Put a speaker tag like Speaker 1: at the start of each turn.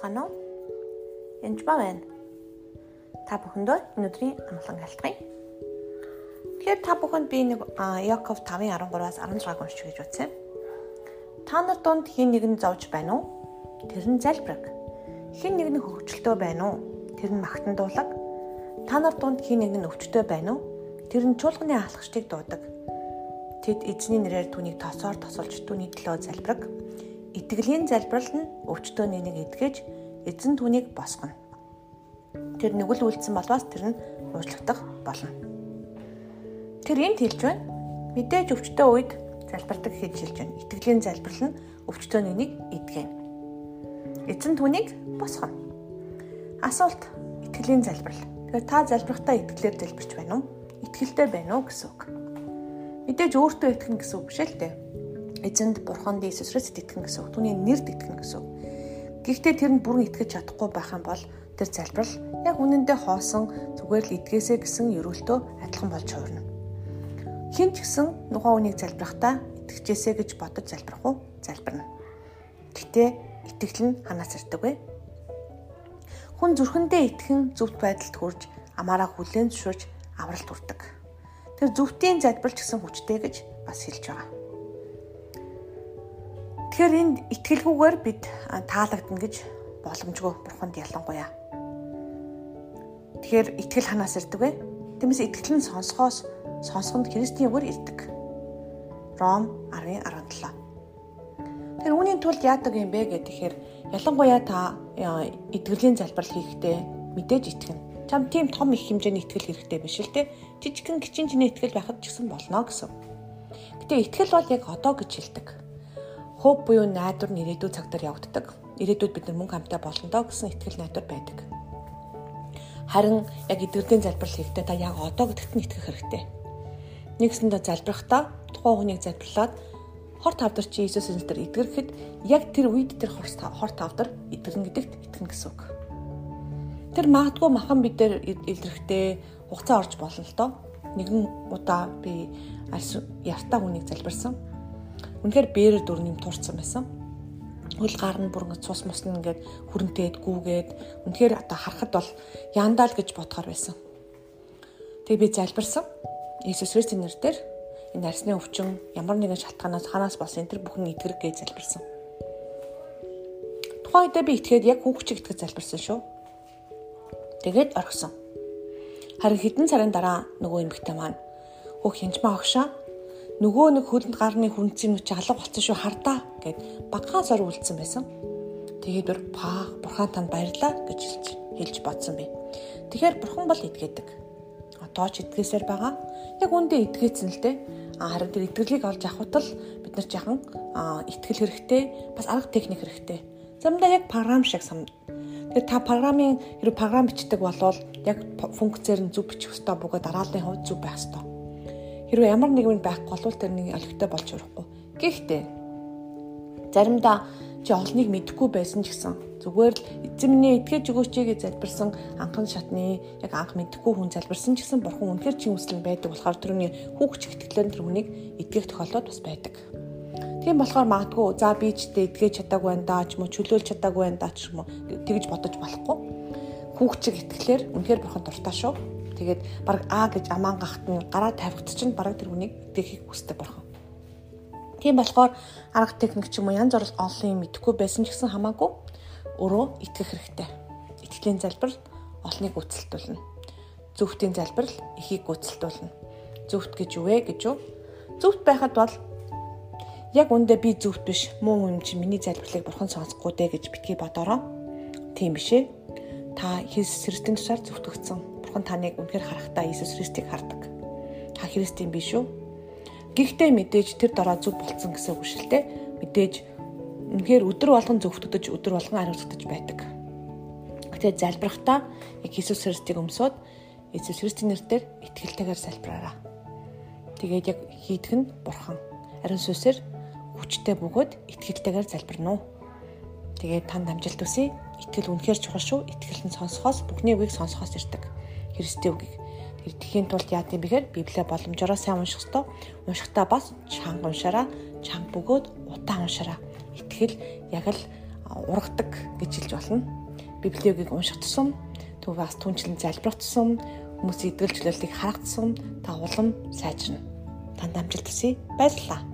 Speaker 1: байцгаана уу? Энд ба байна. Та бүхэндөө өнөөдрийн амглан алтгая. Тэгэхээр та бүхэнд би нэг Яков 5:13-аас 16-г уншиж гэж утсан. Та нар донд хин нэгэн зовж байна уу? Тэр нь залбираг. Хин нэг нь хөвгчлөлтөө байна уу? Тэр нь магтан дуулаг. Та нар донд хин нэг нь өвчтөй байна уу? Тэр нь чуулганы алхагчдыг дуудаг. Тэд эзний нэрээр түүнийг тосоор тосолж түүний төлөө залбираг Итгэлийн залбирал нь өвчтөө нэнийг эдгэж эзэн түүнийг босгоно. Тэр нэгэл үлдсэн болвоос тэр нь уучлагдах болно. Тэр энд хэлж байна. Мэдээж өвчтөө үед залбирдаг гэж хэлж байна. Итгэлийн залбирал нь өвчтөө нэнийг эдгэнэ. Эзэн түүнийг босгоно. Асуулт итгэлийн залбирал. Тэгэхээр та залбирахтаа итгэлээр залбирч байна уу? Итгэлтэй байна уу гэсэн үг. Мэдээж өөртөө итгэн гэсэн үг биш л дээ эзэнд бурханд Иесус Христ итгэн гэсэн үг. Түүний нэрд итгэн гэсэн үг. Гэхдээ тэр нь бүрэн итгэж чадахгүй байх юм бол тэр залбирал яг үнэндээ хоосон зүгээр л идгээсэ гэсэн ерөөлтөө адилхан болж хуурна. Хин ч гэсэн нухаа үнийг залбирахтаа итгэжээсэ гэж бодож залбирах уу? Залбирна. Гэтэ итгэл нь ханаас ирдэг вэ? Хүн зүрхэндээ итгэн зөвхт байдалд хүрж амаараа хүлээн зөвшөөрч авралт хүрдэг. Тэр зөвхтийн залбирч гэсэн хүчтэй гэж бас хэлж байгаа. Тэгэхээр энд итгэлгүйгээр бид таалагдана гэж боломжгүй бурханд ялангуяа. Тэгэхээр итгэл ханаас ирдэг вэ? Тиймээс итгэл нь сонсохоос сонсгонд Христийн үгээр ирдэг. Ром 10:17. Тэр үүний тулд яадаг юм бэ гэхээр ялангуяа та итгэлийн залбирал хийхдээ мэдээж итгэнэ. Чам тийм том их хэмжээний итгэл хэрэгтэй биш л те. Жижигхэн кичин чиний итгэл байхад ч гэсэн болно гэсэн. Гэтэ итгэл бол яг одоо гэж хэлдэг Хөв буюу найдвар нь ирээдүйн цагтаар явагддаг. Ирээдүйд бид нар мөнгө хамтаа болно доо гэсэн итгэл найдвар байдаг. Харин яг эдгэрлийн залбирал хийхдээ та яг одоо гэдэгт нь итгэх хэрэгтэй. Нэгсэндээ залбирахдаа тухайн хүнийг залбирлаад хор тавдар чи Иесус энэстэр эдгэрхэд яг тэр үед тэр хор тавдар эдгэрнэ гэдэгт итгэнэ гэсэн үг. Тэр магадгүй махан бид дээр илрэхтэй хугацаа орж болно л доо. Нэгэн удаа би яртаа хүнийг залбирсан Үнэхээр бээрэр дүр нэм туурсан байсан. Хөл гар нь бүр ингэ цус мусна ингээд хүрэнтээд гүүгээд үнэхээр одоо харахад бол яндаа л гэж бодохоор байсан. Тэгээ би залбирсан. Иесус Христосийн нэрээр энэ арсны өвчин ямар нэгэн шалтгаанаас ханаас болсон энэ бүхэн итгэрэг гэж залбирсан. Тухайн үедээ би итгээд яг хүүхчиг итгэж залбирсан шүү. Тэгээд орхисон. Харин хэдэн сарын дараа нөгөө эмэгтэй маань хөөх хинжмаа огшоо нөгөө нэг хөлөнд гарны хүнцийн нүч алга болсон шүү хардаа гэд багахан сор үлдсэн байсан. Тэгээд бүр паа бурхан танд баярлаа гэж хэлж хэлж бодсон бэ. Тэгэхээр бурхан бол идгээдэг. Одоо ч идгээсээр байгаа. Яг үндэ идгээцэн л дээ. Харин тэр итгэлийг олж авахд л бид нар жахан итгэл хэрэгтэй бас арга техник хэрэгтэй. Замдаа яг програм шиг сам. Тэгэхээр та програмын хэрэг програм бичдэг болвол яг функцээр нь зөв бичих ёстой бөгөөд дарааллын хувьд зөв байх ёстой Хэрвээ ямар нэгэн байхгүй бол тэр нэг олигтой болж өрөхгүй. Гэхдээ заримдаа чи олныг мэдэхгүй байсан ч гэсэн зүгээр л эзэмний итгэж өгөөч гэж залбирсан анхан шатны яг анх мэдэхгүй хүн залбирсан ч гэсэн бурхан үнэхэр чин үслэн байдаг болохоор тэрний хүүхч ихтгэлээр тэр хүнийг итгэх тохиолдол бас байдаг. Тийм болохоор магадгүй за би ч тэ итгэж чадаагүй байна даа ч юм уу чөлөөлж чадаагүй байна даа ч юм уу тэгж бодож болохгүй. Хүүхчиг итгэлээр үнэхээр бурхан дуртай шүү Тэгээд баг А гэж амаан гахт нь гараа тавигдчих чинь баг тэр хүнийг дэхийг хүсдэг бурхан. Тийм болохоор арга техник ч юм уу янз бүр олон юм идэхгүй байсан ч гэсэн хамаагүй өөрөө итгэх хэрэгтэй. Итгэлийн залбирал олныг үцэлтүүлнэ. Зөвхтийн залбирал эхийг үцэлтүүлнэ. Зөвхт гэж юу вэ гэж юу? Зөвхт байхад бол яг үндэ би зөвхт биш муу юм чи миний залбирлыг бурхан сонсохгүй дээ гэж битгий бодороо. Тийм биш ээ. Та Христ Христийн тушаар зөвтгөгдсөн бурхан таныг үнэхээр харахтаа Иесус Христийг хардаг. Та Христийн биш үү? Гэхдээ мэдээж тэр дараа зүг болцсон гэсэн үг шүү дээ. Мэдээж үнэхээр өдөр болгон зөвхтөдөж өдөр болгон ариутгаж байдаг. Гэтэ залбирахдаа яг Иесус Христийг өмсөд Иесус Христийн нэрээр итгэлтэйгээр залбираараа. Тэгээд яг хийдэх нь бурхан. Ариун сүсээр хүчтэй бөгөөд итгэлтэйгээр залбирна уу? Тэгээд танд амжилт хүсье. Итгэл үнэхээр чухал шүү. Итгэл нь сонсохоос бүхний үгийг сонсохоос ирдэг. Христийн үгийг. Тэр тхийн тулд яа гэм бэхээр Библийг боломжоор сайн унших ёстой. Уншихдаа бас чанга уншаараа, чанга бөгөөд удаан уншаараа. Итгэл яг л ургадаг гэж хэлж болно. Библиэгийг унших тусам төв бас түнчлэн залбирах тусам хүмүүсийн идэл зүйлийг харах тусам та улам сайжирна. Танд амжилт хүсье. Баярлалаа.